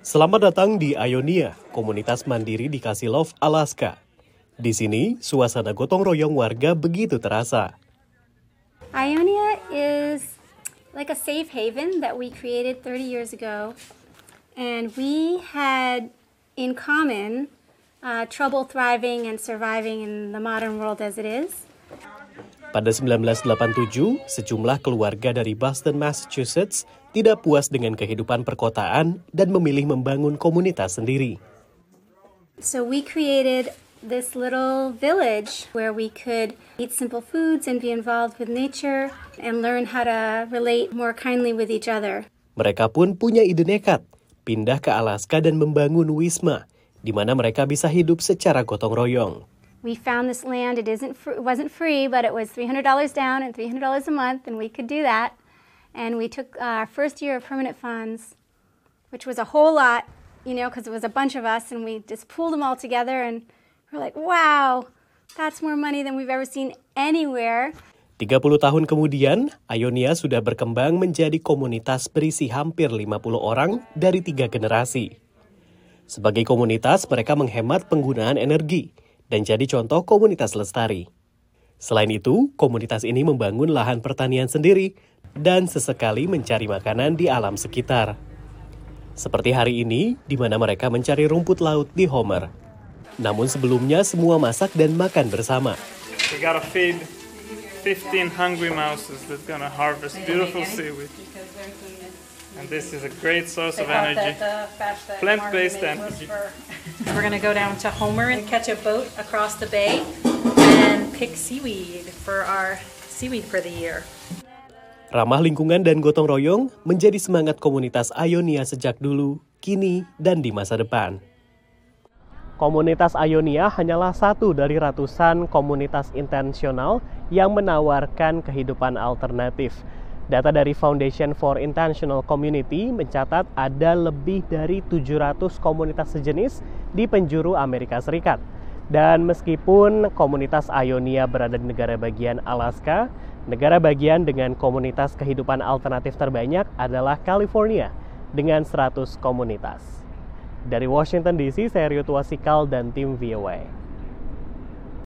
Selamat datang di Ionia, komunitas mandiri di Kasilov, Alaska. Di sini, suasana gotong royong warga begitu terasa. Ionia is like a safe haven that we created 30 years ago. And we had in common uh, trouble thriving and surviving in the modern world as it is. Pada 1987, sejumlah keluarga dari Boston, Massachusetts tidak puas dengan kehidupan perkotaan dan memilih membangun komunitas sendiri. So we created this little village where we could eat simple foods and be involved with nature and learn how to relate more kindly with each other. Mereka pun punya ide nekat, pindah ke Alaska dan membangun Wisma, di mana mereka bisa hidup secara gotong royong. We found this land. It isn't it wasn't free, but it was $300 down and $300 a month, and we could do that. And we took our first year of permanent funds, which was a whole lot, you know, because it was a bunch of us, and we just pulled them all together, and we're like, wow, that's more money than we've ever seen anywhere. 30 tahun kemudian, Ionia sudah berkembang menjadi komunitas berisi hampir 50 orang dari tiga generasi. Sebagai komunitas, mereka menghemat penggunaan energi, dan jadi contoh komunitas lestari. Selain itu, komunitas ini membangun lahan pertanian sendiri dan sesekali mencari makanan di alam sekitar. Seperti hari ini, di mana mereka mencari rumput laut di Homer. Namun sebelumnya semua masak dan makan bersama. We gotta feed 15 hungry mouses that's gonna harvest beautiful seaweed. And this is a great source of energy. Plant-based energy. We're gonna go down to Homer and catch a boat across the bay and pick seaweed for our seaweed for the year. Ramah lingkungan dan gotong royong menjadi semangat komunitas Ionia sejak dulu, kini, dan di masa depan. Komunitas Ionia hanyalah satu dari ratusan komunitas intensional yang menawarkan kehidupan alternatif. Data dari Foundation for Intentional Community mencatat ada lebih dari 700 komunitas sejenis di penjuru Amerika Serikat. Dan meskipun komunitas Ionia berada di negara bagian Alaska, negara bagian dengan komunitas kehidupan alternatif terbanyak adalah California dengan 100 komunitas. Dari Washington DC, saya Rio Tuasikal dan tim VOA.